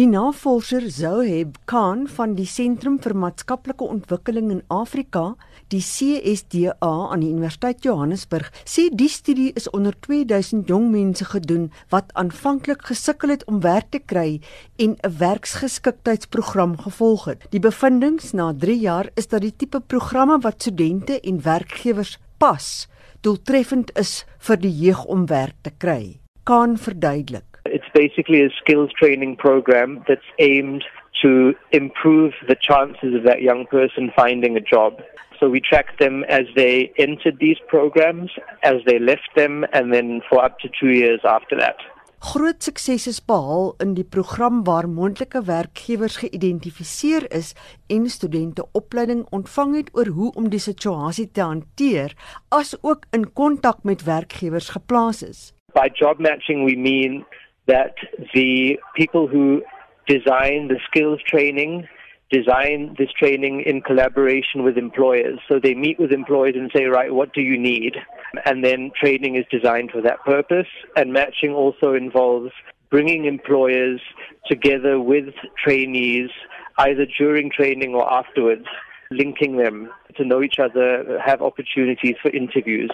Die navorser Zoheb Khan van die Sentrum vir Maatskaplike Ontwikkeling in Afrika, die CSDA aan die Universiteit Johannesburg, sê die studie is onder 2000 jong mense gedoen wat aanvanklik gesukkel het om werk te kry en 'n werksgeskiktheidsprogram gevolg het. Die bevindinge na 3 jaar is dat die tipe programme wat studente en werkgewers pas, doeltreffend is vir die jeug om werk te kry. Khan verduidelik basically a skills training program that's aimed to improve the chances of that young person finding a job. So we track them as they entered these programs, as they left them, and then for up to two years after that. Groot sukses is behaal in die program waar moontlike werkgewers geïdentifiseer is en studente opleiding ontvang het oor hoe om die situasie te hanteer, asook in kontak met werkgewers geplaas is. By job matching we mean that the people who design the skills training design this training in collaboration with employers. So they meet with employers and say, right, what do you need? And then training is designed for that purpose. And matching also involves bringing employers together with trainees, either during training or afterwards, linking them to know each other, have opportunities for interviews.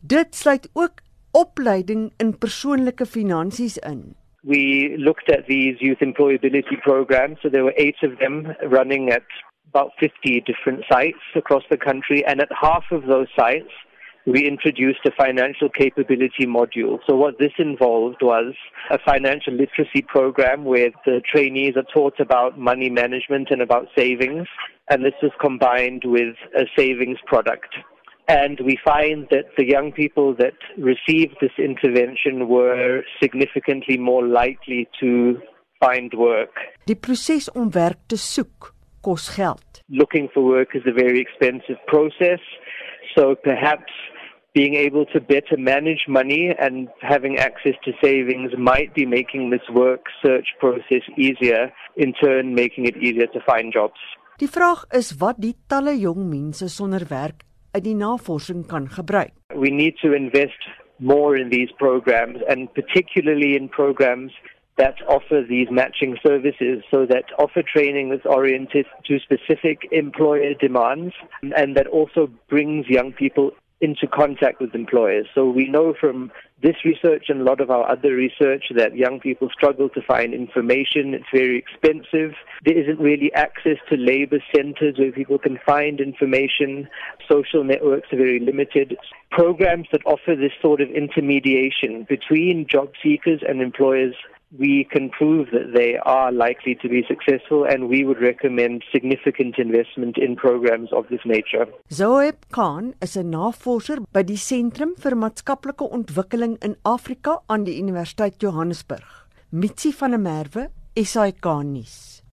Dit sluit ook opleiding in persoonlike finansies in. We looked at these youth employability programs. So there were eight of them running at about 50 different sites across the country. And at half of those sites, we introduced a financial capability module. So what this involved was a financial literacy program where the trainees are taught about money management and about savings. And this was combined with a savings product. And we find that the young people that received this intervention were significantly more likely to find work. Die proses om werk te soek kos geld. Looking for work is a very expensive process, so perhaps being able to better manage money and having access to savings might be making this work search process easier, in turn making it easier to find jobs. Die vraag is wat die talle jong mense sonder werk uit die navorsing kan gebruik. We need to invest more in these programs and particularly in programs that offer these matching services so that offer training that's oriented to specific employer demands and that also brings young people into contact with employers. So we know from this research and a lot of our other research that young people struggle to find information. It's very expensive. There isn't really access to labor centers where people can find information. Social networks are very limited. Programs that offer this sort of intermediation between job seekers and employers we can prove that they are likely to be successful and we would recommend significant investment in programs of this nature. Zoeb Khan is 'n navorser by die Sentrum vir Maatskaplike Ontwikkeling in Afrika aan die Universiteit Johannesburg. Mitsi van der Merwe, SAK nuus.